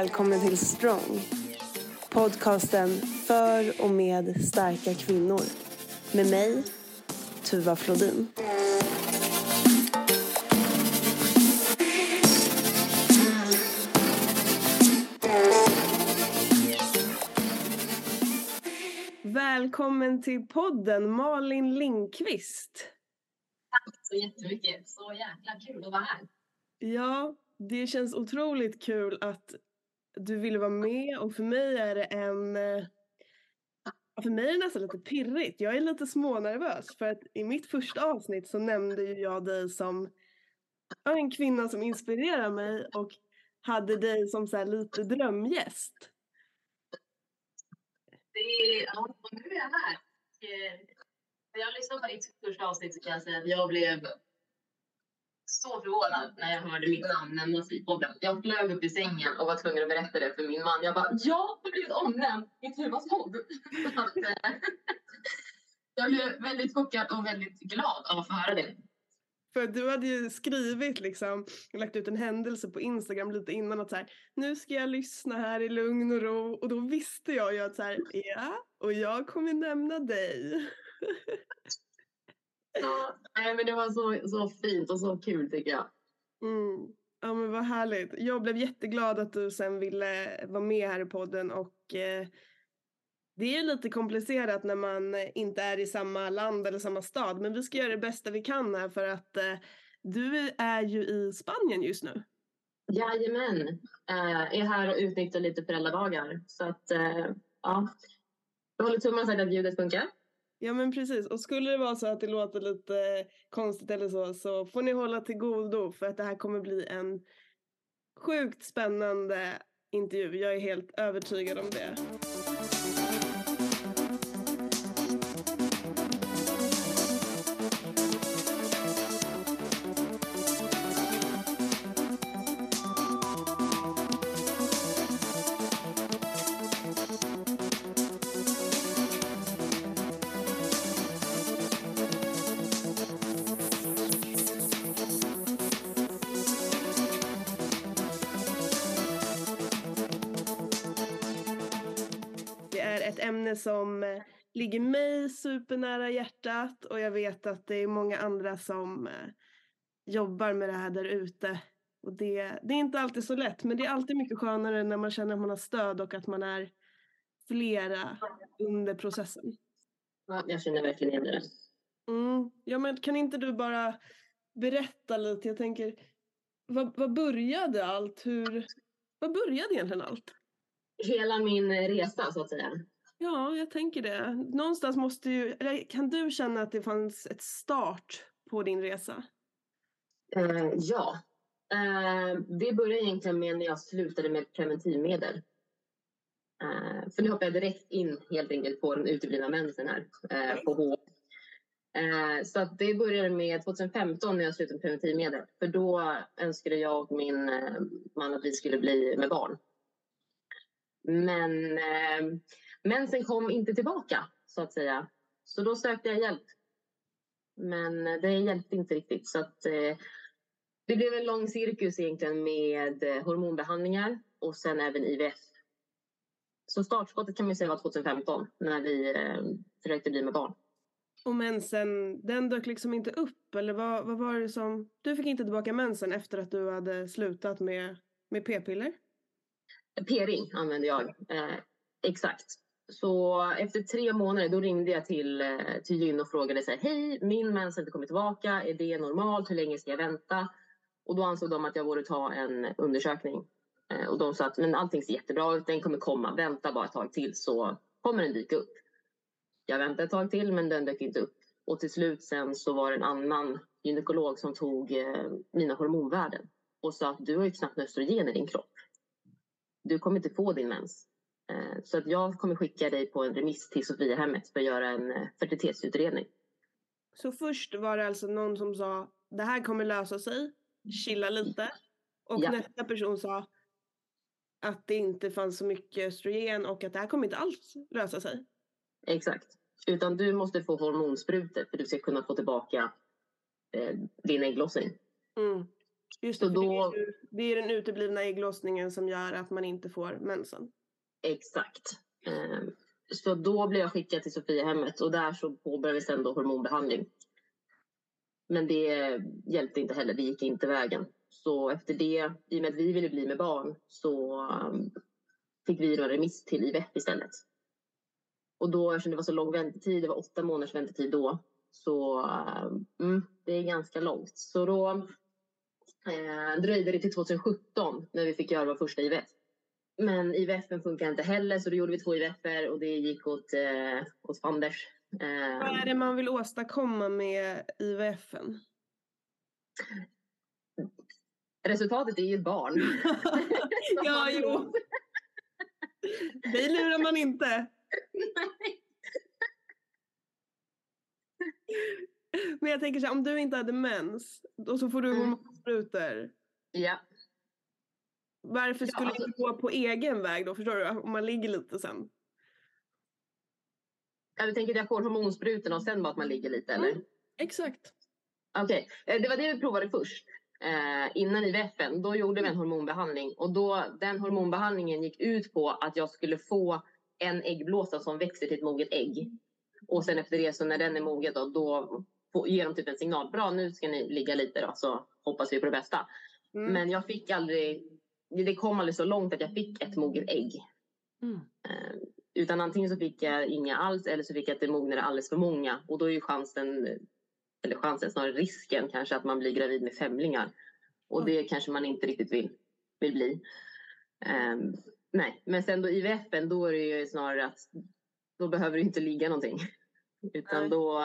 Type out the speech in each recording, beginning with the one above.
välkommen till Strong. Podcasten för och med starka kvinnor. Med mig, Tuva Flodin. Välkommen till podden Malin Lindqvist. Tack så jättemycket. Så jäkla kul att vara här. Ja, det känns otroligt kul att du ville vara med och för mig är det en eh, för mig är det nästan lite pirrigt. Jag är lite smånervös för att i mitt första avsnitt så nämnde ju jag dig som en kvinna som inspirerar mig och hade dig som så lite drömgäst. Det är, ja, nu är jag här. När jag lyssnade på ditt första avsnitt så kan jag säga att jag blev så förvånad när jag hörde mitt namn nämnas i podden. Jag flög upp i sängen och var tvungen att berätta det för min man. Jag bara, jag har blivit omnämnd i Tuvas podd. Eh, jag blev väldigt chockad och väldigt glad av att få höra det. För du hade ju skrivit liksom, lagt ut en händelse på Instagram lite innan att så här, nu ska jag lyssna här i lugn och ro och då visste jag ju att så här, ja, och jag kommer nämna dig. ja, men det var så, så fint och så kul tycker jag. Mm. Ja men vad härligt. Jag blev jätteglad att du sen ville vara med här i podden och eh, det är lite komplicerat när man inte är i samma land eller samma stad men vi ska göra det bästa vi kan här för att eh, du är ju i Spanien just nu. Jajamän, eh, är här och utnyttjar lite föräldradagar så att eh, ja, jag håller tummarna så att ljudet funkar. Ja men precis och skulle det vara så att det låter lite konstigt eller så så får ni hålla till godo för att det här kommer bli en sjukt spännande intervju. Jag är helt övertygad om det. Ämne som eh, ligger mig supernära hjärtat och jag vet att det är många andra som eh, jobbar med det här där ute. Och det, det är inte alltid så lätt men det är alltid mycket skönare när man känner att man har stöd och att man är flera under processen. Ja, jag känner verkligen igen det. Mm. Ja men kan inte du bara berätta lite, jag tänker vad, vad började allt? Hur, vad började egentligen allt? Hela min resa så att säga. Ja, jag tänker det. Någonstans måste ju, eller kan du känna att det fanns ett start på din resa? Eh, ja. Eh, det började egentligen med när jag slutade med preventivmedel. Eh, för nu hoppar jag direkt in helt enkelt på den uteblivna mensen här eh, på H. Eh, så att det började med 2015 när jag slutade med preventivmedel. För då önskade jag och min eh, man att vi skulle bli med barn. Men eh, Mensen kom inte tillbaka så att säga. Så då sökte jag hjälp. Men det hjälpte inte riktigt så att eh, det blev en lång cirkus egentligen med eh, hormonbehandlingar och sen även IVF. Så startskottet kan man säga var 2015 när vi eh, försökte bli med barn. Och mensen, den dök liksom inte upp eller vad, vad var det som... Du fick inte tillbaka mensen efter att du hade slutat med, med p-piller? P-ring använde jag, eh, exakt. Så efter tre månader då ringde jag till, eh, till gyn och frågade sig, hej, min mens har inte kommit tillbaka, är det normalt, hur länge ska jag vänta? Och då ansåg de att jag borde ta en undersökning. Eh, och de sa att men allting ser jättebra ut, den kommer komma, vänta bara ett tag till så kommer den dyka upp. Jag väntade ett tag till men den dök inte upp. Och till slut sen så var det en annan gynekolog som tog eh, mina hormonvärden och sa att du har ju knappt östrogen i din kropp. Du kommer inte få din mens. Eh, så att jag kommer skicka dig på en remiss till Sofiahemmet för att göra en eh, fertilitetsutredning. Så först var det alltså någon som sa det här kommer lösa sig, chilla lite. Och ja. nästa person sa att det inte fanns så mycket östrogen och att det här kommer inte alls lösa sig. Exakt. Utan du måste få hormonsprutor för att du ska kunna få tillbaka eh, din ägglossning. Mm. Just det, då- det, är ju, det är den uteblivna ägglossningen som gör att man inte får mensen. Exakt. Ehm, så då blev jag skickad till Sofiahemmet och där så påbörjades sen då hormonbehandling. Men det hjälpte inte heller, det gick inte vägen. Så efter det, i och med att vi ville bli med barn, så ehm, fick vi då en remiss till IVF istället. Och då, eftersom det var så lång väntetid, det var åtta månaders väntetid då, så ehm, mm, det är ganska långt. Så då eh, dröjde det till 2017 när vi fick göra vår första IVF. Men IVF funkar inte heller så då gjorde vi två IVF och det gick åt, eh, åt fanders. Eh, Vad är det man vill åstadkomma med IVFen? resultatet är ju ett barn. ja, jo. Dig lurar man inte. Men jag tänker så här, om du inte hade mens och så får du Mm. hormonsprutor. ja, Varför Ja, skulle alltså- du inte gå på egen väg då? Förstår du? Om man ligger lite sen. Ja, du tänker att jag får hormonsprutorna och sen bara att man ligger lite eller? Mm. Exakt. Okej, eh, det var det vi provade först. Eh, innan IVFen, då gjorde vi en hormonbehandling och då, den hormonbehandlingen gick ut på att jag skulle få en äggblåsa som växer till ett moget ägg. Och sen efter det så när den är mogen då, då får, ger de typ en signal. Bra, nu ska ni ligga lite då så hoppas vi på det bästa. Mm. Men jag fick aldrig, det kom aldrig så långt att jag fick ett moget ägg. Mm. Eh, utan antingen så fick jag inga alls eller så fick jag att det mognade alldeles för många. Och då är ju chansen, eller chansen snarare risken kanske att man blir gravid med femlingar. Och det kanske man inte riktigt vill, vill bli. Ehm, nej, men sen då IVFen då är det ju snarare att då behöver det inte ligga någonting. Utan Nej. då,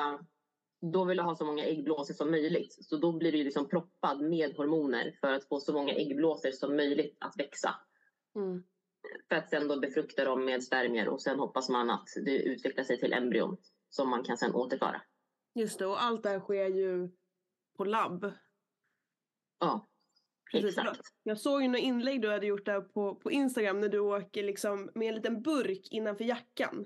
då vill jag ha så många äggblåsor som möjligt. Så då blir ju liksom proppad med hormoner för att få så många äggblåsor som möjligt att växa. Mm. För att sen då befrukta dem med spermier och sen hoppas man att det utvecklar sig till embryon som man kan sen återföra. Just det, och allt det här sker ju på labb. Ja, Precis. exakt. Jag såg ju några inlägg du hade gjort där på, på Instagram när du åker liksom med en liten burk innanför jackan.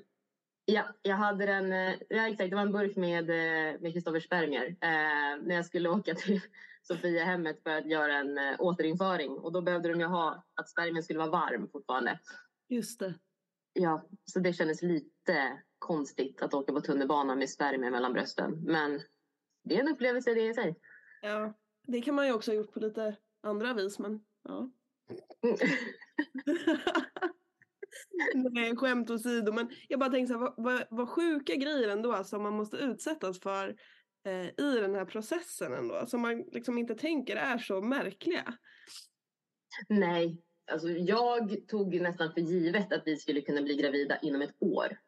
Ja, jag hade den, eh, ja exakt, det var en burk med eh, med Kristoffers spermier eh, när jag skulle åka till Sofiahemmet för att göra en eh, återinföring och då behövde de ju ha att spermien skulle vara varm fortfarande. Just det. Ja, så det kändes lite konstigt att åka på tunnelbana med spermier mellan brösten. Men det är en upplevelse det i sig. Ja, det kan man ju också ha gjort på lite andra vis men ja. Nej, skämt åsido. Men jag bara tänkte så här, vad, vad, vad sjuka grejer ändå alltså, man måste utsättas för eh, i den här processen ändå. Som man liksom inte tänker är så märkliga. Nej, alltså jag tog nästan för givet att vi skulle kunna bli gravida inom ett år.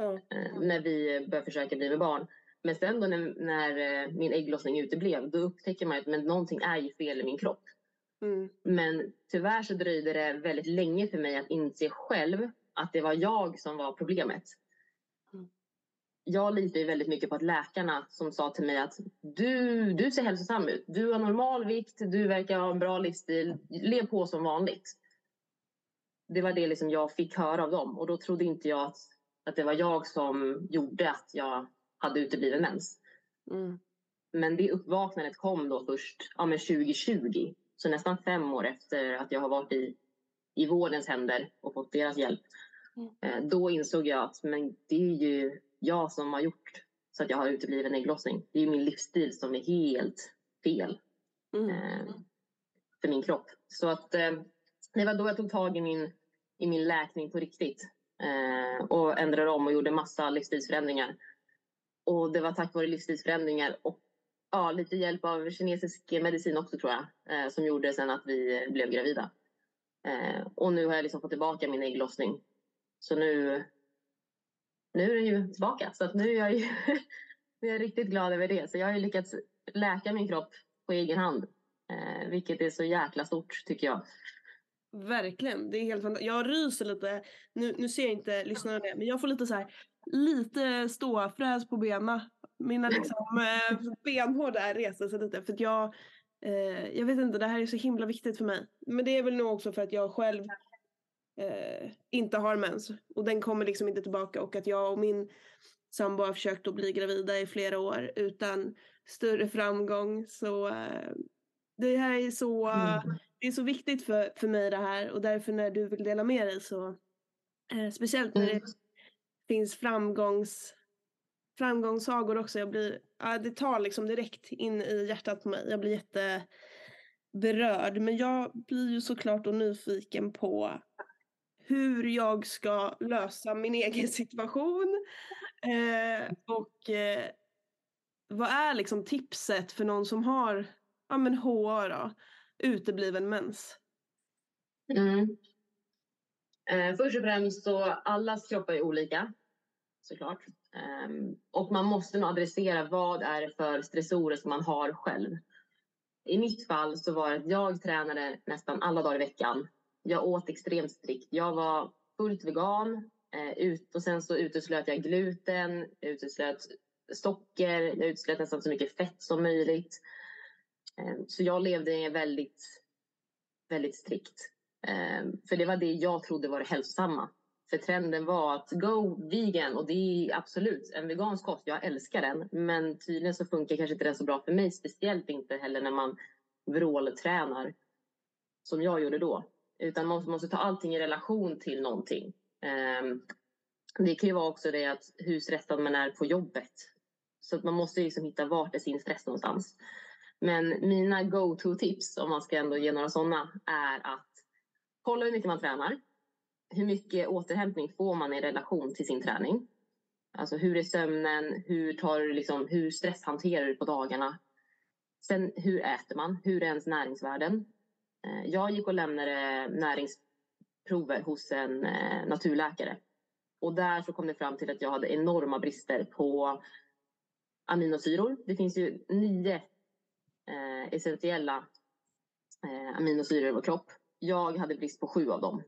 Eh, när vi började försöka bli med barn. Men sen då när, när eh, min ägglossning uteblev, då upptäcker man att men någonting är ju fel i min kropp. Mm. Men tyvärr så dröjde det väldigt länge för mig att inse själv att det var jag som var problemet. Mm. Jag litar ju väldigt mycket på att läkarna som sa till mig att du, du ser hälsosam ut. Du har normal vikt, du verkar ha en bra livsstil. Lev på som vanligt. Det var det liksom jag fick höra av dem och då trodde inte jag att, att det var jag som gjorde att jag hade utebliven mens. Mm. Men det uppvaknandet kom då först ja, men 2020. Så nästan fem år efter att jag har varit i, i vårdens händer och fått deras hjälp. Mm. Eh, då insåg jag att men det är ju jag som har gjort så att jag har utebliven ägglossning. Det är min livsstil som är helt fel Mm. eh, för min kropp. Så att eh, det var då jag tog tag i min, i min läkning på riktigt. Eh, och ändrade om och gjorde massa livsstilsförändringar. Och det var tack vare livsstilsförändringar och ja, lite hjälp av kinesisk medicin också tror jag. Eh, som gjorde sen att vi blev gravida. Eh, och nu har jag liksom fått tillbaka min ägglossning. Så nu, nu är den ju tillbaka. Så att nu är jag ju nu är jag riktigt glad över det. Så jag har ju lyckats läka min kropp på egen hand. Eh, vilket är så jäkla stort tycker jag. Verkligen, det är helt fantastiskt. Jag ryser lite, nu, nu ser jag inte lyssnarna det, men jag får lite så här, lite ståfräs på benen. Mina liksom eh, benhår där sig lite för att jag, eh, jag vet inte, det här är så himla viktigt för mig. Men det är väl nog också för att jag själv eh, inte har mens och den kommer liksom inte tillbaka och att jag och min sambo har försökt att bli gravida i flera år utan större framgång så eh, Det här är så, mm. det är så viktigt för, för mig det här och därför när du vill dela med dig så eh, speciellt när mm. det finns framgångs framgångssagor också. Jag blir, ja, det tar liksom direkt in i hjärtat på mig. Jag blir jätteberörd. Men jag blir ju såklart då nyfiken på hur jag ska lösa min egen situation. Eh, och eh, vad är liksom tipset för någon som har ja, men HA då, utebliven mens? Mm. Eh, först och främst så allas kroppar är olika såklart. Ehm, och man måste nog adressera vad är det för stressorer som man har själv. I mitt fall så var det att jag tränade nästan alla dagar i veckan. Jag åt extremt strikt. Jag var fullt vegan eh, ut, och sen så uteslöt jag gluten, uteslöt socker, jag uteslöt nästan så mycket fett som möjligt. Ehm, så jag levde väldigt, väldigt strikt. Ehm, för det var det jag trodde var det hälsosamma. För trenden var att go vegan och det är absolut en vegansk kost. Jag älskar den. Men tydligen så funkar kanske inte den så bra för mig. Speciellt inte heller när man vråltränar. Som jag gjorde då. Utan man måste ta allting i relation till någonting. Ehm, det kan ju vara också det att hur stressad man är på jobbet. Så att man måste liksom hitta vart är sin stress någonstans. Men mina go-to-tips, om man ska ändå ge några sådana, är att kolla hur mycket man tränar hur mycket återhämtning får man i relation till sin träning? Alltså hur är sömnen? Hur, tar, liksom, hur stresshanterar du på dagarna? Sen hur äter man? Hur är ens näringsvärden? Eh, jag gick och lämnade näringsprover hos en eh, naturläkare. Och där så kom det fram till att jag hade enorma brister på aminosyror. Det finns ju nio eh, essentiella aminosyror i vår kropp. Jag hade brist på sju av dem.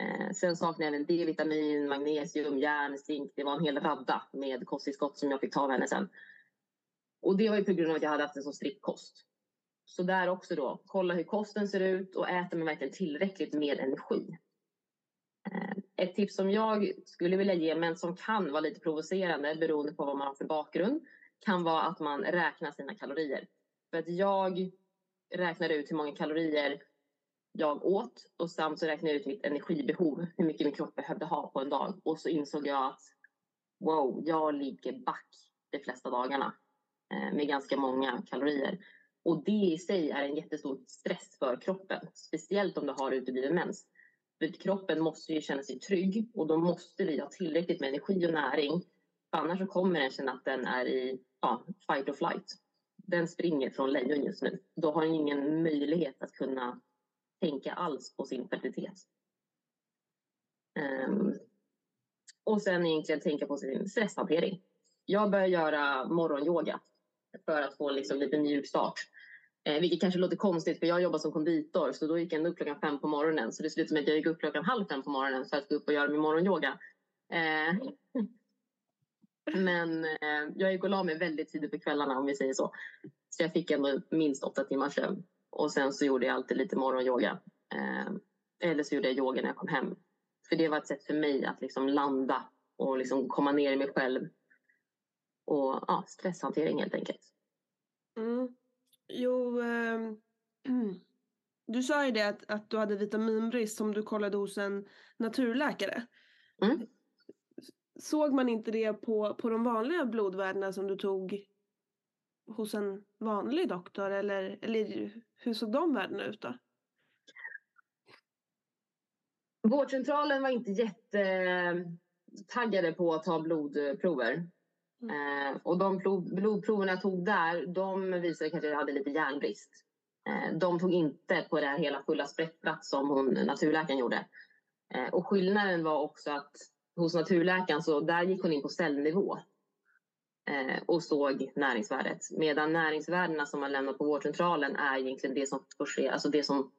Eh, sen saknade jag även D-vitamin, magnesium, järn, zink. Det var en hel radda med kosttillskott som jag fick ta av henne sen. Och det var ju på grund av att jag hade haft en så strikt kost. Så där också då, kolla hur kosten ser ut och äter man verkligen tillräckligt med energi. Eh, ett tips som jag skulle vilja ge, men som kan vara lite provocerande beroende på vad man har för bakgrund, kan vara att man räknar sina kalorier. För att jag räknar ut hur många kalorier jag åt och samt så räknade jag ut mitt energibehov, hur mycket min kropp behövde ha på en dag. Och så insåg jag att wow, jag ligger back de flesta dagarna eh, med ganska många kalorier. Och det i sig är en jättestor stress för kroppen, speciellt om du har utebliven mens. För kroppen måste ju känna sig trygg och då måste vi ha tillräckligt med energi och näring. För annars så kommer den känna att den är i ja, fight or flight. Den springer från lejon just nu. Då har den ingen möjlighet att kunna tänka alls på sin fertilitet. Um, och sen egentligen tänka på sin stresshantering. Jag börjar göra morgonyoga för att få liksom lite mjuk start. Eh, vilket kanske låter konstigt för jag jobbar som konditor så då gick jag upp klockan fem på morgonen. Så det slutade med att jag gick upp klockan halv fem på morgonen för att gå upp och göra min morgonyoga. Eh, men eh, jag gick och la mig väldigt tidigt på kvällarna om vi säger så. Så jag fick ändå minst åtta timmars sömn. Och sen så gjorde jag alltid lite morgonyoga. Eh, eller så gjorde jag yoga när jag kom hem. För det var ett sätt för mig att liksom landa och liksom komma ner i mig själv. Och ja, stresshantering helt enkelt. Mm. Jo, eh, du sa ju det att, att du hade vitaminbrist som du kollade hos en naturläkare. Mm. Såg man inte det på, på de vanliga blodvärdena som du tog hos en vanlig doktor eller, eller hur såg de värdena ut då? Vårdcentralen var inte jättetaggade på att ta blodprover. Mm. Eh, och de blodproverna jag tog där, de visade kanske att jag hade lite järnbrist. Eh, de tog inte på det här hela fulla spektrat som hon, naturläkaren gjorde. Eh, och skillnaden var också att hos naturläkaren så där gick hon in på cellnivå och såg näringsvärdet. Medan näringsvärdena som man lämnar på vårdcentralen är egentligen det som får ske, alltså det som,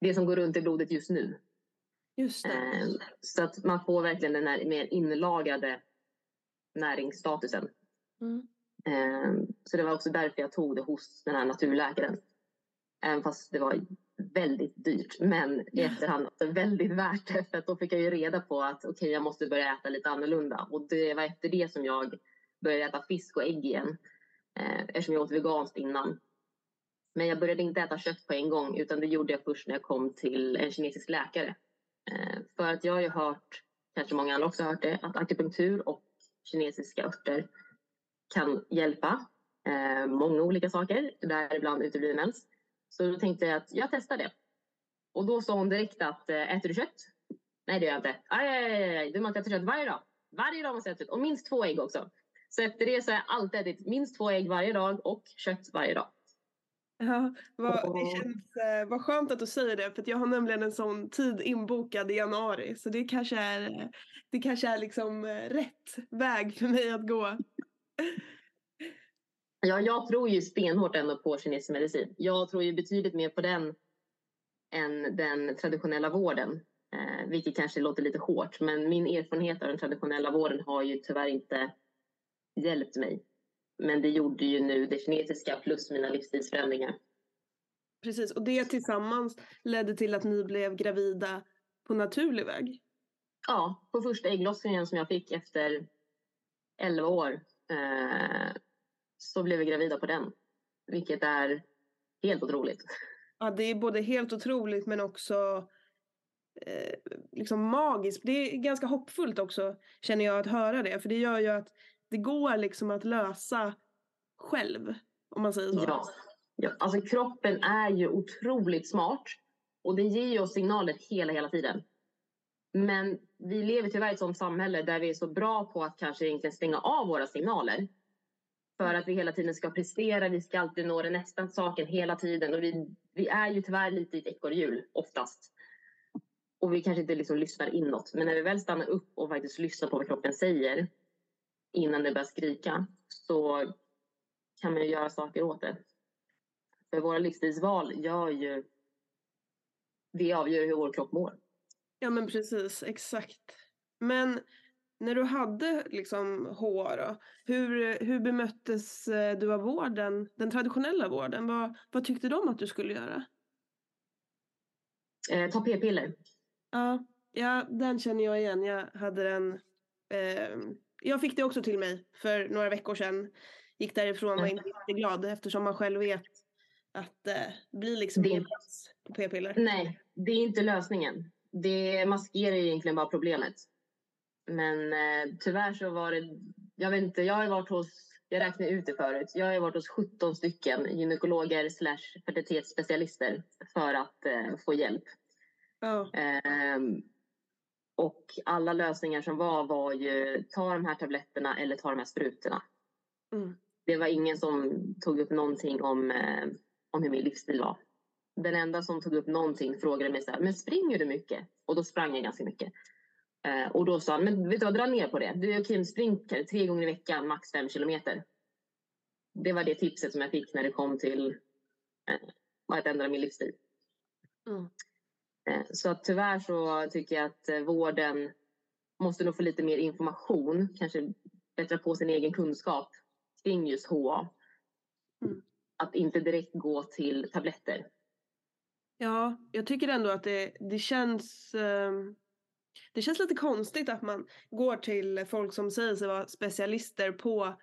det som går runt i blodet just nu. Just eh, så att man får verkligen den här mer inlagrade näringsstatusen. Mm. Eh, så det var också därför jag tog det hos den här naturläkaren. Även fast det var väldigt dyrt. Men i efterhand alltså väldigt värt det. För att då fick jag ju reda på att okej, okay, jag måste börja äta lite annorlunda. Och det var efter det som jag började äta fisk och ägg igen. Eh, eftersom jag åt veganskt innan. Men jag började inte äta kött på en gång utan det gjorde jag först när jag kom till en kinesisk läkare. Eh, för att jag har ju hört, kanske många andra också har hört det, att akupunktur och kinesiska örter kan hjälpa eh, många olika saker, däribland utebliven mens. Så då tänkte jag att jag testar det. Och då sa hon direkt att eh, äter du kött? Nej det gör jag inte. Aj, aj, aj, du måste äta kött varje dag. Varje dag måste jag äta kött och minst två ägg också. Så efter det så har jag alltid ätit minst två ägg varje dag och kött varje dag. Ja, vad, det känns eh, vad skönt att du säger det för jag har nämligen en sån tid inbokad i januari så det kanske är, det kanske är liksom eh, rätt väg för mig att gå. Ja, jag tror ju stenhårt ändå på kinesisk medicin. Jag tror ju betydligt mer på den än den traditionella vården. Eh, vilket kanske låter lite hårt, men min erfarenhet av den traditionella vården har ju tyvärr inte hjälpt mig. Men det gjorde ju nu det kinesiska plus mina livsstilsförändringar. Precis, och det tillsammans ledde till att ni blev gravida på naturlig väg? Ja, på första ägglossningen som jag fick efter 11 år eh, så blev vi gravida på den. Vilket är helt otroligt. Ja, det är både helt otroligt men också eh, liksom magiskt. Det är ganska hoppfullt också känner jag att höra det. För det gör ju att det går liksom att lösa själv. Om man säger så. Ja. ja. Alltså kroppen är ju otroligt smart. Och den ger ju oss signaler hela, hela tiden. Men vi lever tyvärr i ett sånt samhälle där vi är så bra på att kanske egentligen stänga av våra signaler. För att vi hela tiden ska prestera, vi ska alltid nå den nästa saken hela tiden. Och vi, vi är ju tyvärr lite i ett ekorrhjul oftast. Och vi kanske inte liksom lyssnar inåt. Men när vi väl stannar upp och faktiskt lyssnar på vad kroppen säger innan det börjar skrika så kan man ju göra saker åt det. För våra livsstilsval gör ju... Det avgör hur vår kropp mår. Ja men precis, exakt. Men när du hade liksom HR då, hur, hur bemöttes eh, du av vården, den traditionella vården? Vad, vad tyckte de att du skulle göra? Eh, ta p-piller. Ja, ja, den känner jag igen. Jag hade den. Eh, jag fick det också till mig för några veckor sedan. Gick därifrån och var inte glad eftersom man själv vet att det eh, blir liksom det... på p-piller. Nej, det är inte lösningen. Det maskerar egentligen bara problemet. Men eh, tyvärr så var det, jag vet inte, jag har varit hos, jag räknade ut det förut, jag har varit hos 17 stycken gynekologer slash fertilitetsspecialister för att eh, få hjälp. Oh. Eh, och alla lösningar som var var ju ta de här tabletterna eller ta de här sprutorna. Mm. Det var ingen som tog upp någonting om, eh, om hur min livsstil var. Den enda som tog upp någonting frågade mig så här, men springer du mycket? Och då sprang jag ganska mycket. Eh, och då sa han, men vet du vad, dra ner på det. Du är okej spring tre gånger i veckan, max fem kilometer. Det var det tipset som jag fick när det kom till eh, att ändra min livsstil. Mm. Eh, så att tyvärr så tycker jag att eh, vården måste nog få lite mer information, kanske bättra på sin egen kunskap kring just HA. Mm. Att inte direkt gå till tabletter. Ja, jag tycker ändå att det, det känns um det känns lite konstigt att man går till folk som säger sig vara specialister på,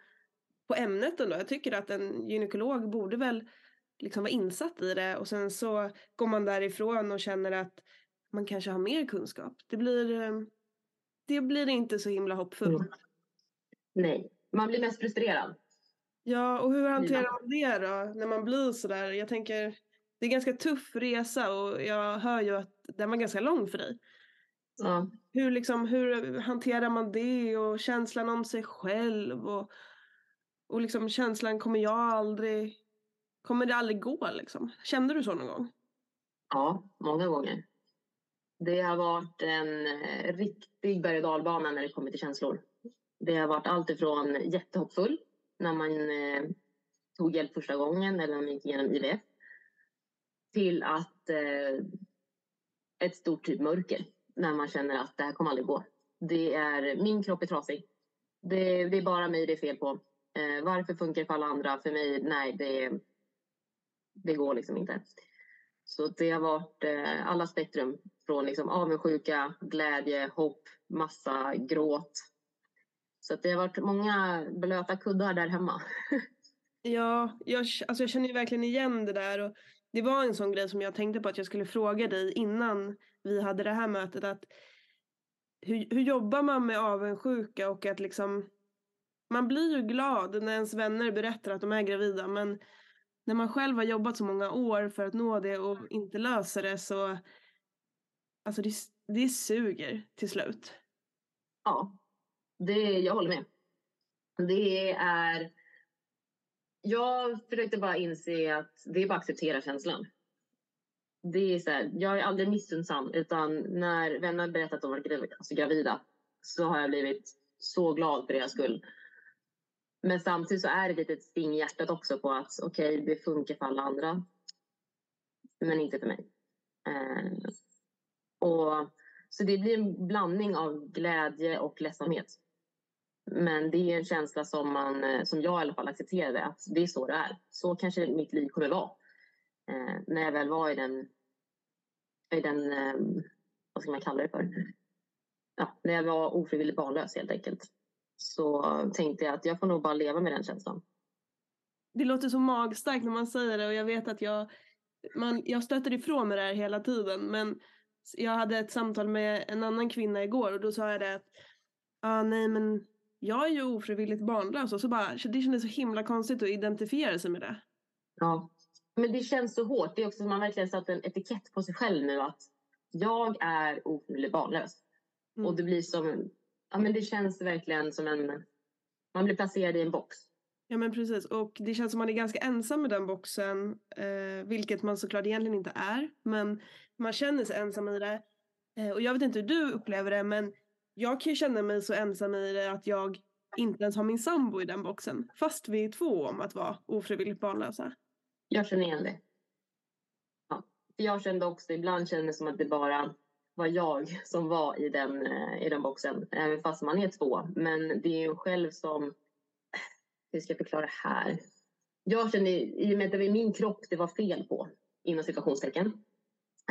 på ämnet ändå. Jag tycker att en gynekolog borde väl liksom vara insatt i det och sen så går man därifrån och känner att man kanske har mer kunskap. Det blir, eh, det blir inte så himla hoppfullt. Mm. Nej, man blir mest frustrerad. Ja, och hur hanterar man det då när man blir sådär? Jag tänker, det är en ganska tuff resa och jag hör ju att den var ganska lång för dig. Ja. Hur, liksom, hur hanterar man det och känslan om sig själv och, och liksom känslan kommer jag aldrig, kommer det aldrig gå liksom? Kände du så någon gång? Ja, många gånger. Det har varit en eh, riktig berg och dalbana när det kommer till känslor. Det har varit allt ifrån jättehoppfull när man eh, tog hjälp första gången eller när man gick igenom IVF till att eh, ett stort typ mörker när man känner att det här kommer aldrig gå. Det är, min kropp är trasig. Det, det är bara mig det är fel på. Eh, varför funkar det för alla andra? För mig, nej, det, det går liksom inte. Så det har varit eh, alla spektrum. Från liksom avundsjuka, glädje, hopp, massa gråt. Så det har varit många blöta kuddar där hemma. Ja, jag, alltså jag känner ju verkligen igen det där. Och det var en sån grej som jag tänkte på att jag skulle fråga dig innan vi hade det här mötet. Att hur, hur jobbar man med avundsjuka och att liksom man blir ju glad när ens vänner berättar att de är gravida men när man själv har jobbat så många år för att nå det och inte löser det så alltså det, det suger till slut. Ja, det, jag håller med. Det är... Jag försökte bara inse att det är bara att acceptera känslan. Det är så här, jag är aldrig missunnsam utan när vänner berättat att de varit gravida, alltså gravida så har jag blivit så glad för deras skull. Men samtidigt så är det ett litet sting i hjärtat också på att okej, okay, det funkar för alla andra. Men inte för mig. Eh, och, så det blir en blandning av glädje och ledsamhet. Men det är en känsla som, man, eh, som jag i alla fall accepterade att det är så det är. Så kanske mitt liv kommer vara. Eh, när jag väl var i den, i den eh, vad ska man kalla det för? Ja, när jag var ofrivilligt barnlös helt enkelt så tänkte jag att jag får nog bara leva med den känslan. Det låter så magstarkt när man säger det och jag vet att jag, man, jag stöter ifrån mig det här hela tiden men jag hade ett samtal med en annan kvinna igår och då sa jag det att ah, nej men jag är ju ofrivilligt barnlös och så bara det kändes så himla konstigt att identifiera sig med det. Ja, men det känns så hårt. Det är också som man verkligen satt en etikett på sig själv nu att jag är ofrivilligt barnlös. Mm. Och det blir som ja, men det känns verkligen som en... Man blir placerad i en box. Ja men precis och det känns som man är ganska ensam med den boxen. Eh, vilket man såklart egentligen inte är. Men man känner sig ensam i det. Eh, och jag vet inte hur du upplever det men jag kan ju känna mig så ensam i det att jag inte ens har min sambo i den boxen. Fast vi är två om att vara ofrivilligt barnlösa. Jag känner igen det. Ja. Jag kände också, ibland kände det som att det bara var jag som var i den, eh, i den boxen, även fast man är två. Men det är ju själv som... Hur ska jag förklara det här? Jag kände, i och med att det var min kropp det var fel på, inom situationstecken,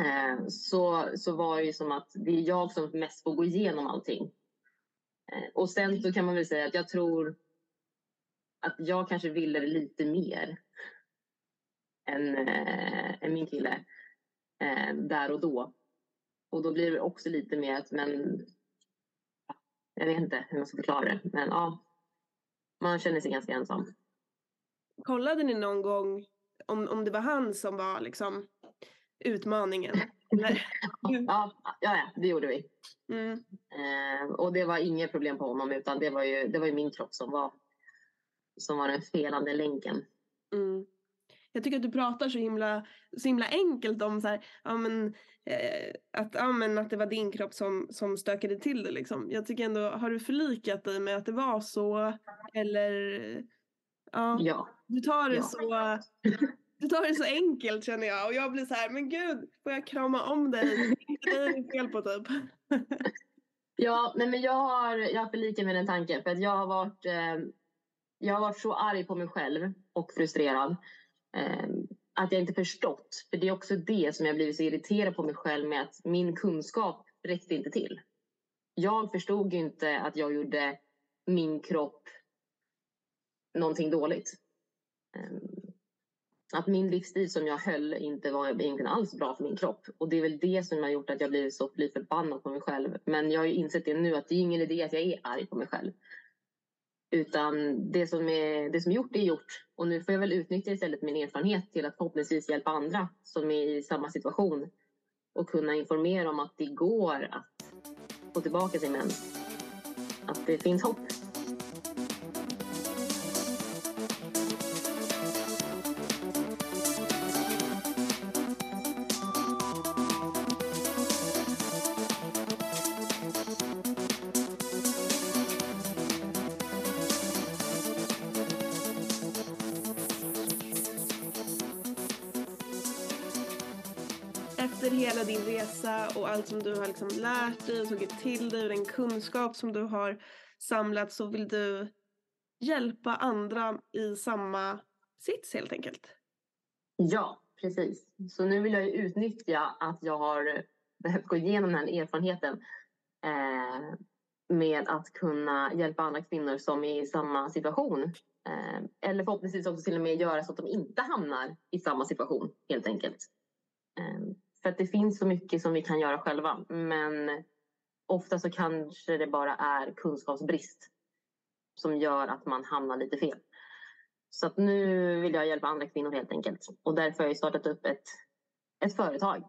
eh, så, så var det ju som att det är jag som mest får gå igenom allting. Eh, och sen så kan man väl säga att jag tror att jag kanske ville det lite mer än, än min kille där och då. Och då blir det också lite mer att, men jag vet inte hur man ska förklara det, men ja, man känner sig ganska ensam. Kollade ni någon gång om, om det var han som var liksom utmaningen? Ja, ja, ja, det gjorde vi. Mm. Eh, och det var inget problem på honom utan det var ju, det var ju min kropp som var, som var den felande länken. Mm. Jag tycker att du pratar så himla, så himla enkelt om så här, ja, men, eh, att, ja, men, att det var din kropp som, som stökade till det. Liksom. Jag tycker ändå, har du förlikat dig med att det var så? Eller ja, ja. du tar det ja. så du tar det så enkelt känner jag och jag blir så här, men gud, får jag krama om dig? Det är fel på typ. ja, nej, men jag har, jag har förlikat med den tanken för att jag har varit eh, jag har varit så arg på mig själv och frustrerad Ehm, att jag inte förstått. För det är också det som jag blivit så irriterad på mig själv med att min kunskap räckte inte till. Jag förstod ju inte att jag gjorde min kropp någonting dåligt. Eh, att min livsstil som jag höll inte var egentligen alls bra för min kropp. Och det är väl det som har gjort att jag blivit så fly förbannad på mig själv. Men jag har ju insett det nu att det är ingen idé att jag är arg på mig själv. Utan det som, är, det som är gjort är gjort. Och nu får jag väl utnyttja istället min erfarenhet till att förhoppningsvis hjälpa andra som är i samma situation. Och kunna informera om att det går att få tillbaka sin mens. Att det finns hopp. Resa och allt som du har liksom lärt dig och tagit till dig och den kunskap som du har samlat så vill du hjälpa andra i samma sits helt enkelt. Ja, precis. Så nu vill jag utnyttja att jag har behövt gå igenom den här erfarenheten eh, med att kunna hjälpa andra kvinnor som är i samma situation. Eh, eller förhoppningsvis också till och med göra så att de inte hamnar i samma situation helt enkelt. Eh, för att det finns så mycket som vi kan göra själva men ofta så kanske det bara är kunskapsbrist som gör att man hamnar lite fel. Så att nu vill jag hjälpa andra kvinnor helt enkelt. Och därför har jag startat upp ett, ett företag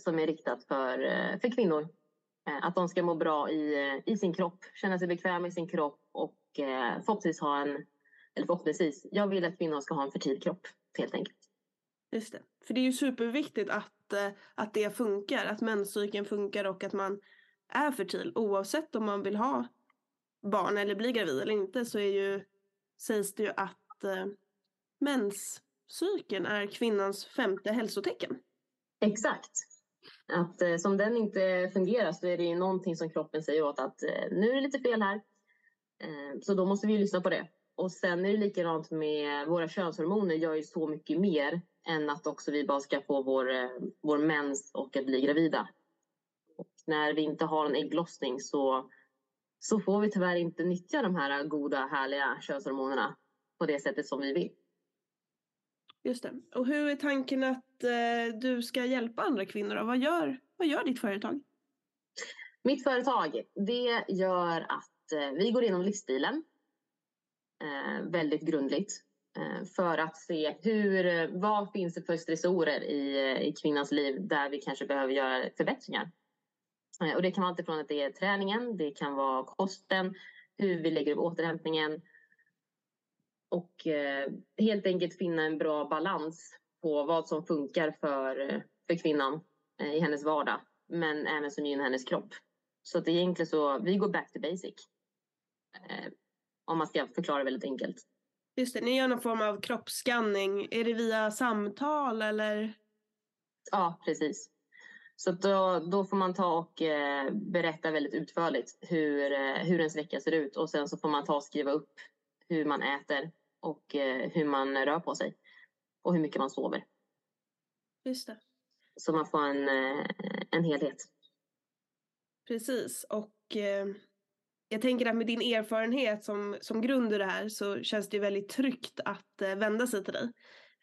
som är riktat för, för kvinnor. Eh, att de ska må bra i, i sin kropp, känna sig bekväma i sin kropp och eh, förhoppningsvis ha en, eller förhoppningsvis, jag vill att kvinnor ska ha en fertil kropp helt enkelt. Just det, för det är ju superviktigt att, Eh, att det funkar, att menscykeln funkar och att man är fertil oavsett om man vill ha barn eller bli gravid eller inte så är ju, sägs det ju att eh, menscykeln är kvinnans femte hälsotecken. Exakt. Att eh, som den inte fungerar så är det ju någonting som kroppen säger åt att eh, nu är det lite fel här. Eh, så då måste vi lyssna på det. Och sen är det likadant med våra könshormoner gör ju så mycket mer än att också vi bara ska få vår, eh, vår mens och att bli gravida. Och när vi inte har en ägglossning så, så får vi tyvärr inte nyttja de här goda härliga könshormonerna på det sättet som vi vill. Just det. Och hur är tanken att eh, du ska hjälpa andra kvinnor? Vad gör, vad gör ditt företag? Mitt företag, det gör att eh, vi går igenom livsstilen eh, väldigt grundligt Eh, för att se hur, eh, vad finns det för stressorer i, eh, i kvinnans liv där vi kanske behöver göra förbättringar. Och det kan vara alltifrån att det är träningen, det kan vara kosten, hur vi lägger upp återhämtningen och helt enkelt finna en bra balans på vad som funkar för, för kvinnan i hennes vardag men även som gynnar hennes kropp. Så att egentligen så, vi går back to basic. Om man ska förklara väldigt enkelt. Just det, ni gör någon form av kroppsskanning. Är det via samtal eller? Ja, precis. Så då, då får man ta och eh, berätta väldigt utförligt hur, eh, hur ens vecka ser ut och sen så får man ta och skriva upp hur man äter och eh, hur man rör på sig och hur mycket man sover. Just det. Så man får en, eh, en helhet. Precis och eh, jag tänker att med din erfarenhet som, som grund i det här så känns det väldigt tryggt att eh, vända sig till dig.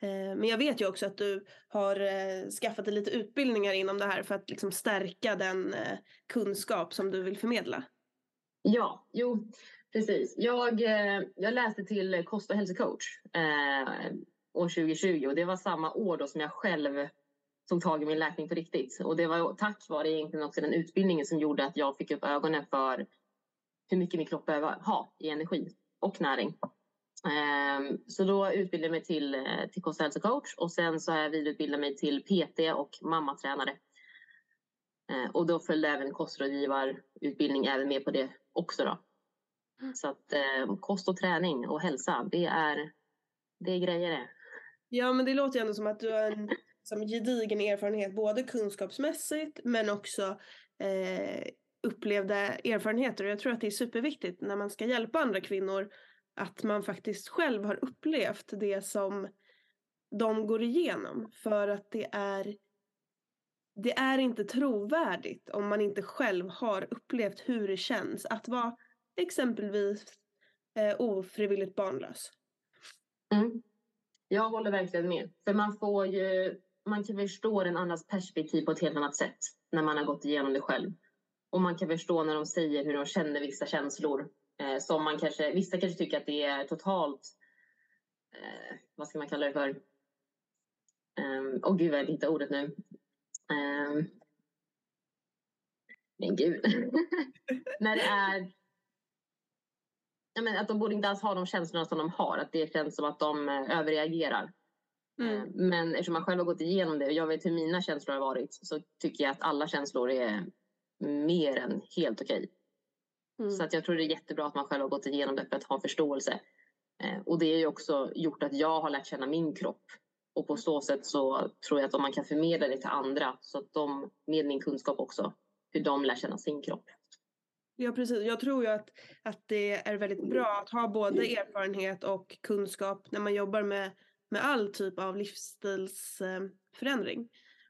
Eh, men jag vet ju också att du har eh, skaffat dig lite utbildningar inom det här för att liksom stärka den kunskap som du vill förmedla. Ja, jo, precis. Jag, jag läste till kost och hälsocoach eh, år 2020 och det var samma år då som jag själv tog tag i min läkning på riktigt. Och det var tack vare egentligen också den utbildningen som gjorde att jag fick upp ögonen för hur mycket min kropp behöver ha i energi och näring. Ehm, så då utbildade jag mig till, eh, till och hälsocoach och sen så har jag vidareutbildat mig till PT och mammatränare. Ehm, och då följde även kostrådgivarutbildning även med på det också då. Mm. Så att eh, kost och träning och hälsa, det är, det är grejer det. Ja men det låter ju ändå som att du har en som gedigen erfarenhet både kunskapsmässigt men också eh, upplevda erfarenheter och jag tror att det är superviktigt när man ska hjälpa andra kvinnor att man faktiskt själv har upplevt det som de går igenom för att det är det är inte trovärdigt om man inte själv har upplevt hur det känns att vara exempelvis eh, ofrivilligt barnlös. Mm. Jag håller verkligen med. För man får ju, man kan förstå en annans perspektiv på ett helt annat sätt när man har gått igenom det själv. Och man kan förstå när de säger hur de känner vissa känslor Eh, som man kanske, vissa kanske tycker att det är totalt, eh, vad ska man kalla det för? Um, oh gud, jag hittar ordet nu. Um, men gud. När det är menar, att de borde inte alls ha de känslorna som de har. Att det känns som att de eh, överreagerar. Mm. Eh, men eftersom man själv har gått igenom det och jag vet hur mina känslor har varit så tycker jag att alla känslor är mer än helt okej. Mm. Så att jag tror det är jättebra att man själv har gått igenom det för att ha förståelse. Eh, och det har ju också gjort att jag har lärt känna min kropp. Och på så sätt så tror jag att om man kan förmedla det till andra så att de med min kunskap också hur de lär känna sin kropp. Ja precis, jag tror ju att, att det är väldigt bra att ha både erfarenhet och kunskap när man jobbar med, med all typ av livsstilsförändring.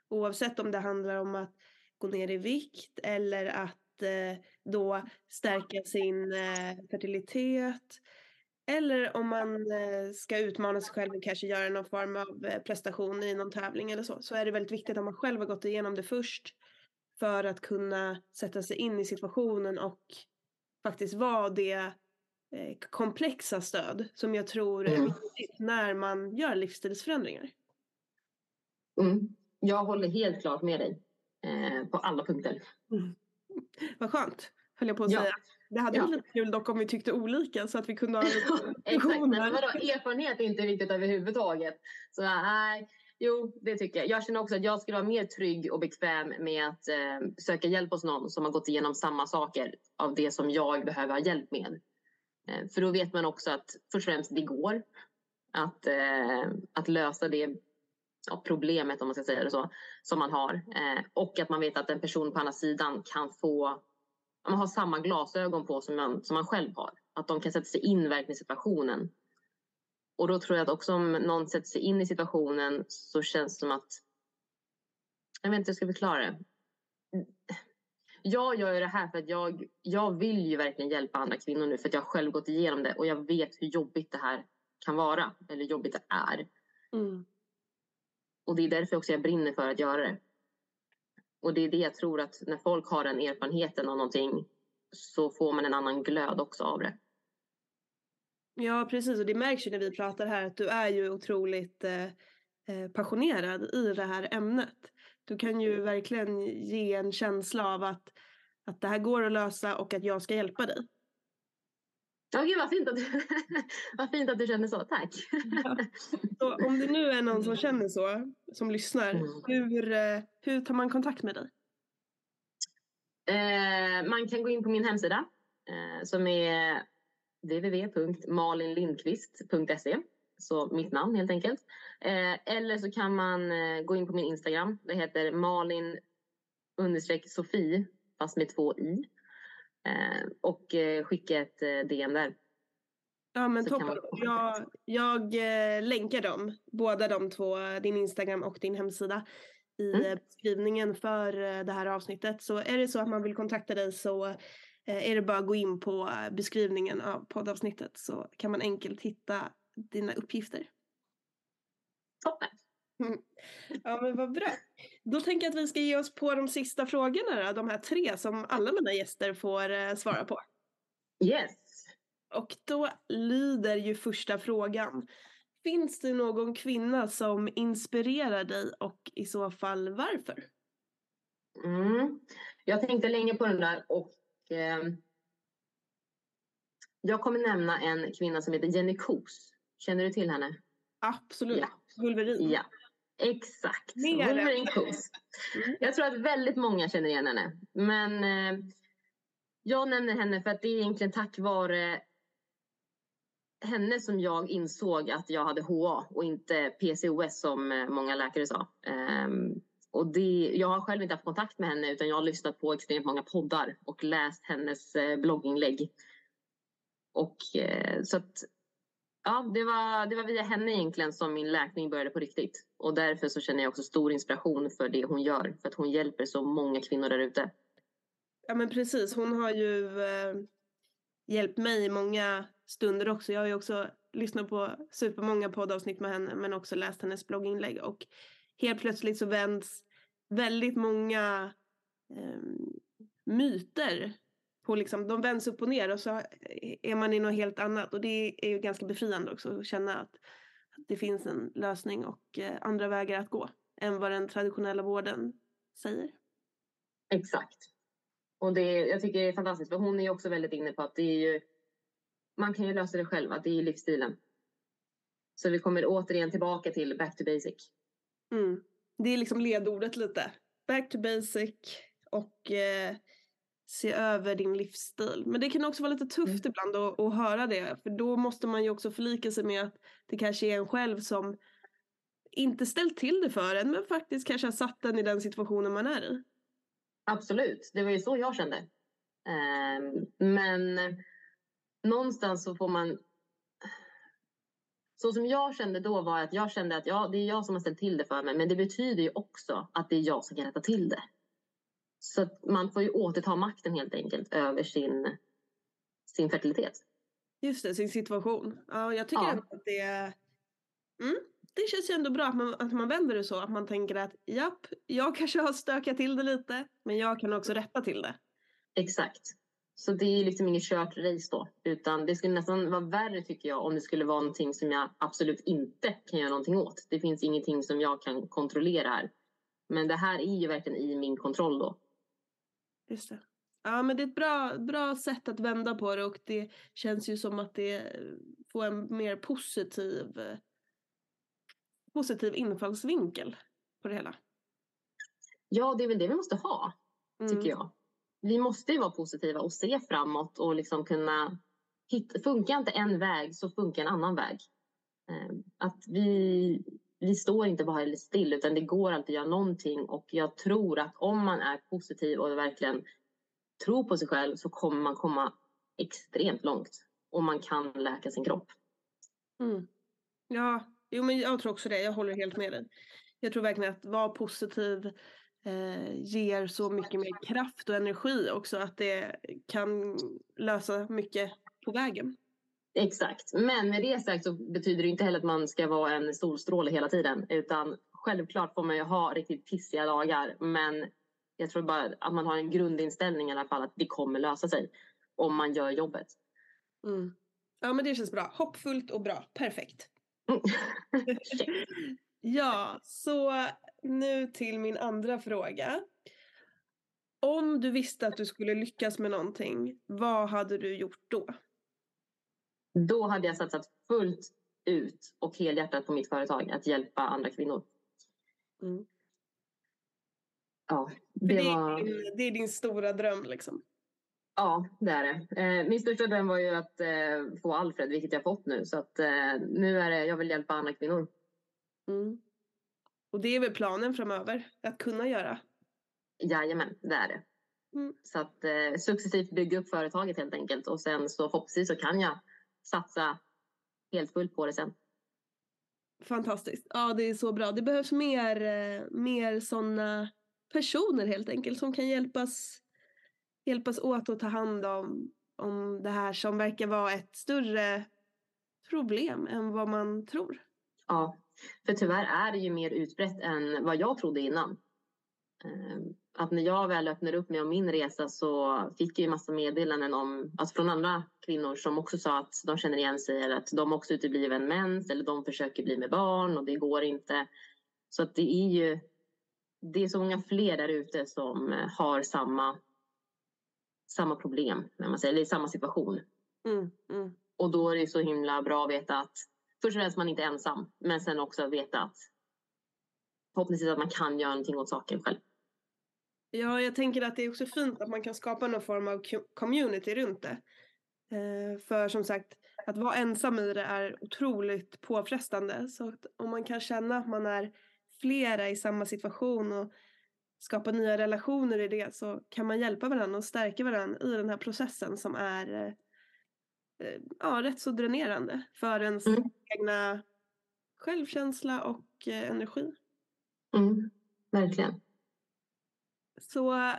Oavsett om det handlar om att gå ner i vikt eller att eh, då stärka sin eh, fertilitet. Eller om man eh, ska utmana sig själv och kanske göra någon form av eh, prestation i någon tävling eller så. Så är det väldigt viktigt att man själv har gått igenom det först. För att kunna sätta sig in i situationen och faktiskt vara det eh, komplexa stöd som jag tror är Mm. viktigt när man gör livsstilsförändringar. Mm. Jag håller helt klart med dig eh, på alla punkter. Vad skönt, höll jag på att Ja. säga. Det hade Ja. varit kul dock om vi tyckte olika så att vi kunde ha Exakt, men vadå, erfarenhet är inte viktigt överhuvudtaget. Så nej, jo det tycker jag. Jag känner också att jag skulle vara mer trygg och bekväm med att eh, söka hjälp hos någon som har gått igenom samma saker av det som jag behöver ha hjälp med. Eh, för då vet man också att först och främst det går att, eh, att lösa det ja, problemet om man ska säga det så som man har eh, och att man vet att en person på andra sidan kan få man har samma glasögon på som man, som man själv har. Att de kan sätta sig in verkligen i situationen. Och då tror jag att också om någon sätter sig in i situationen så känns det som att... Jag vet inte hur jag ska förklara det. Jag gör ju det här för att jag, jag vill ju verkligen hjälpa andra kvinnor nu för att jag har själv gått igenom det och jag vet hur jobbigt det här kan vara. Eller jobbigt det är. Mm. Och det är därför också jag brinner för att göra det. Och det är det jag tror att när folk har den erfarenheten av någonting så får man en annan glöd också av det. Ja precis och det märks ju när vi pratar här att du är ju otroligt eh, eh passionerad i det här ämnet. Du kan ju verkligen ge en känsla av att, att det här går att lösa och att jag ska hjälpa dig. Ja, gud vad fint att du, vad fint att du känner så. Tack. Så om det nu är någon som känner så, som lyssnar, Mm. hur, eh, hur tar man kontakt med dig? Eh, man kan gå in på min hemsida eh, som är www.malinlindqvist.se. Så mitt namn helt enkelt. Eh, eller så kan man eh, gå in på min Instagram. Det heter Malin understreck Sofie fast med två i. Eh, och eh, skicka ett eh, DM där. Ja men toppen. man- Jag, jag länkar dem, båda de två, din Instagram och din hemsida i Mm. beskrivningen för det här avsnittet. Så är det så att man vill kontakta dig så är det bara att gå in på beskrivningen av poddavsnittet så kan man enkelt hitta dina uppgifter. Toppen! Ja men vad bra. Då tänker jag att vi ska ge oss på de sista frågorna de här tre som alla mina gäster får eh, svara på. Yes! Och då lyder ju första frågan. Finns det någon kvinna som inspirerar dig och i så fall varför? Mm. Jag tänkte länge på den där och eh, jag kommer nämna en kvinna som heter Jenny Kos. Känner du till henne? Absolut. Ja. Wolverine. Ja, exakt. Wolverine Kos. Mm. Jag tror att väldigt många känner igen henne. Men eh, jag nämner henne för att det är egentligen tack vare henne som jag insåg att jag hade HA och inte PCOS som eh, många läkare sa. Ehm, och det, jag har själv inte haft kontakt med henne utan jag har lyssnat på extremt många poddar och läst hennes eh, blogginlägg. Och eh, så att ja, det var, det var via henne egentligen som min läkning började på riktigt. Och därför så känner jag också stor inspiration för det hon gör. För att hon hjälper så många kvinnor där ute. Ja men precis, hon har ju eh, hjälpt mig i många stunder också. Jag har ju också lyssnat på supermånga poddavsnitt med henne men också läst hennes blogginlägg och helt plötsligt så vänds väldigt många eh, myter på liksom, de vänds upp och ner och så är man i något helt annat och det är ju ganska befriande också att känna att, att det finns en lösning och eh, andra vägar att gå än vad den traditionella vården säger. Exakt. Och det, jag tycker det är fantastiskt för hon är också väldigt inne på att det är ju man kan ju lösa det själv, att det är livsstilen. Så vi kommer återigen tillbaka till back to basic. Mm. Det är liksom ledordet lite. Back to basic och eh, se över din livsstil. Men det kan också vara lite tufft Mm. ibland att, att höra det. För då måste man ju också förlika sig med att det kanske är en själv som inte ställt till det för en men faktiskt kanske har satt en i den situationen man är i. Absolut, det var ju så jag kände. Ehm, men någonstans så får man... Så som jag kände då var att jag kände att ja, det är jag som har ställt till det för mig. Men det betyder ju också att det är jag som kan rätta till det. Så man får ju återta makten helt enkelt över sin, sin fertilitet. Just det, sin situation. Ja, jag tycker Ja. att det. Mm, det känns ju ändå bra att man, att man vänder det så. Att man tänker att japp, jag kanske har stökat till det lite. Men jag kan också rätta till det. Exakt. Så det är liksom inget kört race då. Utan det skulle nästan vara värre tycker jag om det skulle vara någonting som jag absolut inte kan göra någonting åt. Det finns ingenting som jag kan kontrollera här. Men det här är ju verkligen i min kontroll då. Just det. Ja, men det är ett bra, bra sätt att vända på det och det känns ju som att det får en mer positiv, positiv infallsvinkel på det hela. Ja, det är väl det vi måste ha, Mm. tycker jag. Vi måste ju vara positiva och se framåt och liksom kunna hitta, funkar inte en väg så funkar en annan väg. Eh, Att vi, vi står inte bara still utan det går alltid att göra någonting och jag tror att om man är positiv och verkligen tror på sig själv så kommer man komma extremt långt och man kan läka sin kropp. Mm. Ja, jo, men jag tror också det. Jag håller helt med dig. Jag tror verkligen att vara positiv eh, ger så mycket mer kraft och energi också att det kan lösa mycket på vägen. Exakt. Men med det sagt så betyder det inte heller att man ska vara en solstråle hela tiden. Utan självklart får man ju ha riktigt pissiga dagar. Men jag tror bara att man har en grundinställning i alla fall att det kommer lösa sig. Om man gör jobbet. Mm. Ja, men det känns bra. Hoppfullt och bra. Perfekt. Ja, så nu till min andra fråga. Om du visste att du skulle lyckas med någonting, vad hade du gjort då? Då hade jag satsat fullt ut och helhjärtat på mitt företag. Att hjälpa andra kvinnor. Mm. Ja, det det, var... är det är din stora dröm liksom. Ja, det är det. Eh, min största dröm var ju att eh, få Alfred, vilket jag fått nu. Så att, eh, nu är det, jag vill hjälpa andra kvinnor. Mm. Och det är väl planen framöver, att kunna göra. Jajamän, det är det. Mm. Så att eh, successivt bygga upp företaget helt enkelt. Och sen så förhoppningsvis så kan jag satsa helt fullt på det sen. Fantastiskt. Ja, det är så bra. Det behövs mer, eh, mer sådana personer helt enkelt som kan hjälpas, hjälpas åt att ta hand om, om det här som verkar vara ett större problem än vad man tror. Ja, för tyvärr är det ju mer utbrett än vad jag trodde innan. Att när jag väl öppnade upp mig om min resa så fick jag ju massa meddelanden om, alltså från andra kvinnor som också sa att de känner igen sig eller att de också uteblir en mens eller de försöker bli med barn och det går inte. Så att det är ju, det är så många fler där ute som eh, har samma, samma problem, när man säger, eller samma situation. Mm, mm. Och då är det så himla bra att veta att först och främst man inte är ensam, men sen också veta att förhoppningsvis att man kan göra någonting åt saken själv. Ja, jag tänker att det är också fint att man kan skapa någon form av co- community runt det. Eh, för som sagt, att vara ensam i det är otroligt påfrestande. Så om man kan känna att man är flera i samma situation och skapa nya relationer i det så kan man hjälpa varandra och stärka varandra i den här processen som är eh, eh, ja, rätt så dränerande för ens Mm. egna självkänsla och energi. Mm, verkligen. Så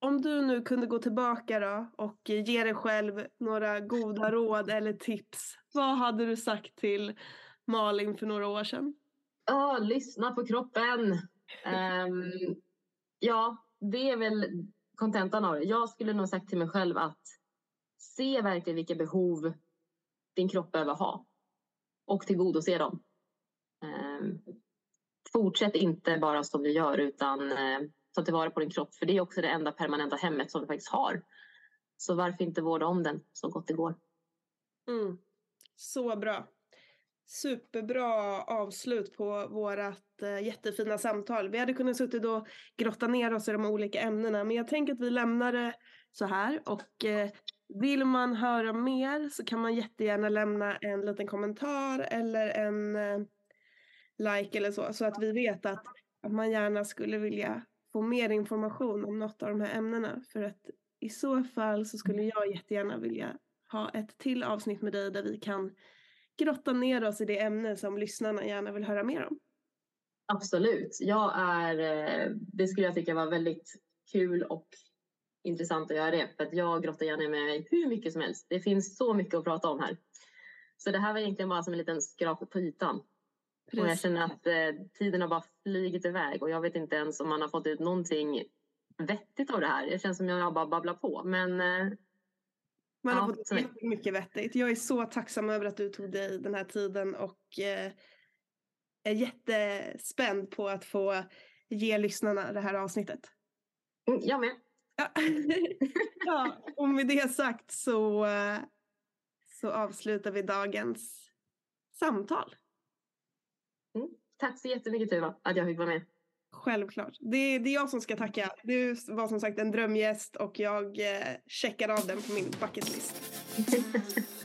om du nu kunde gå tillbaka då och ge dig själv några goda råd eller tips. Vad hade du sagt till Malin för några år sedan? Oh, lyssna på kroppen. Um, ja, det är väl kontentan av det. Jag skulle nog sagt till mig själv att se verkligen vilka behov din kropp behöver ha och tillgodose dem. Um, fortsätt inte bara som du gör utan eh, ta tillvara på din kropp för det är också det enda permanenta hemmet som vi faktiskt har. Så varför inte vårda om den så gott det går? Mm. Så bra. Superbra avslut på vårt eh, jättefina samtal. Vi hade kunnat suttit och grotta ner oss i de olika ämnena men jag tänker att vi lämnar det så här och eh, vill man höra mer så kan man jättegärna lämna en liten kommentar eller en eh, like eller så så att vi vet att man gärna skulle vilja få mer information om något av de här ämnena för att i så fall så skulle jag jättegärna vilja ha ett till avsnitt med dig där vi kan grotta ner oss i det ämne som lyssnarna gärna vill höra mer om. Absolut. Jag är, eh, det skulle jag tycka var väldigt kul och intressant att göra det. För att jag grottar gärna med mig hur mycket som helst. Det finns så mycket att prata om här. Så det här var egentligen bara som en liten skrap på ytan. Precis. Och jag känner att eh, tiden har bara flugit iväg och jag vet inte ens om man har fått ut någonting vettigt av det här. Det känns som jag bara babblar på. Men eh, man har ja, fått mycket vettigt. Jag är så tacksam över att du tog dig den här tiden och eh, är jättespänd på att få ge lyssnarna det här avsnittet. Mm, jag med. Ja. ja, och med det sagt så, så avslutar vi dagens samtal. Mm. Tack så jättemycket Tuva att jag fick vara med. Självklart. Det, det är jag som ska tacka. Du var som sagt en drömgäst och jag eh, checkar av den på min bucketlist.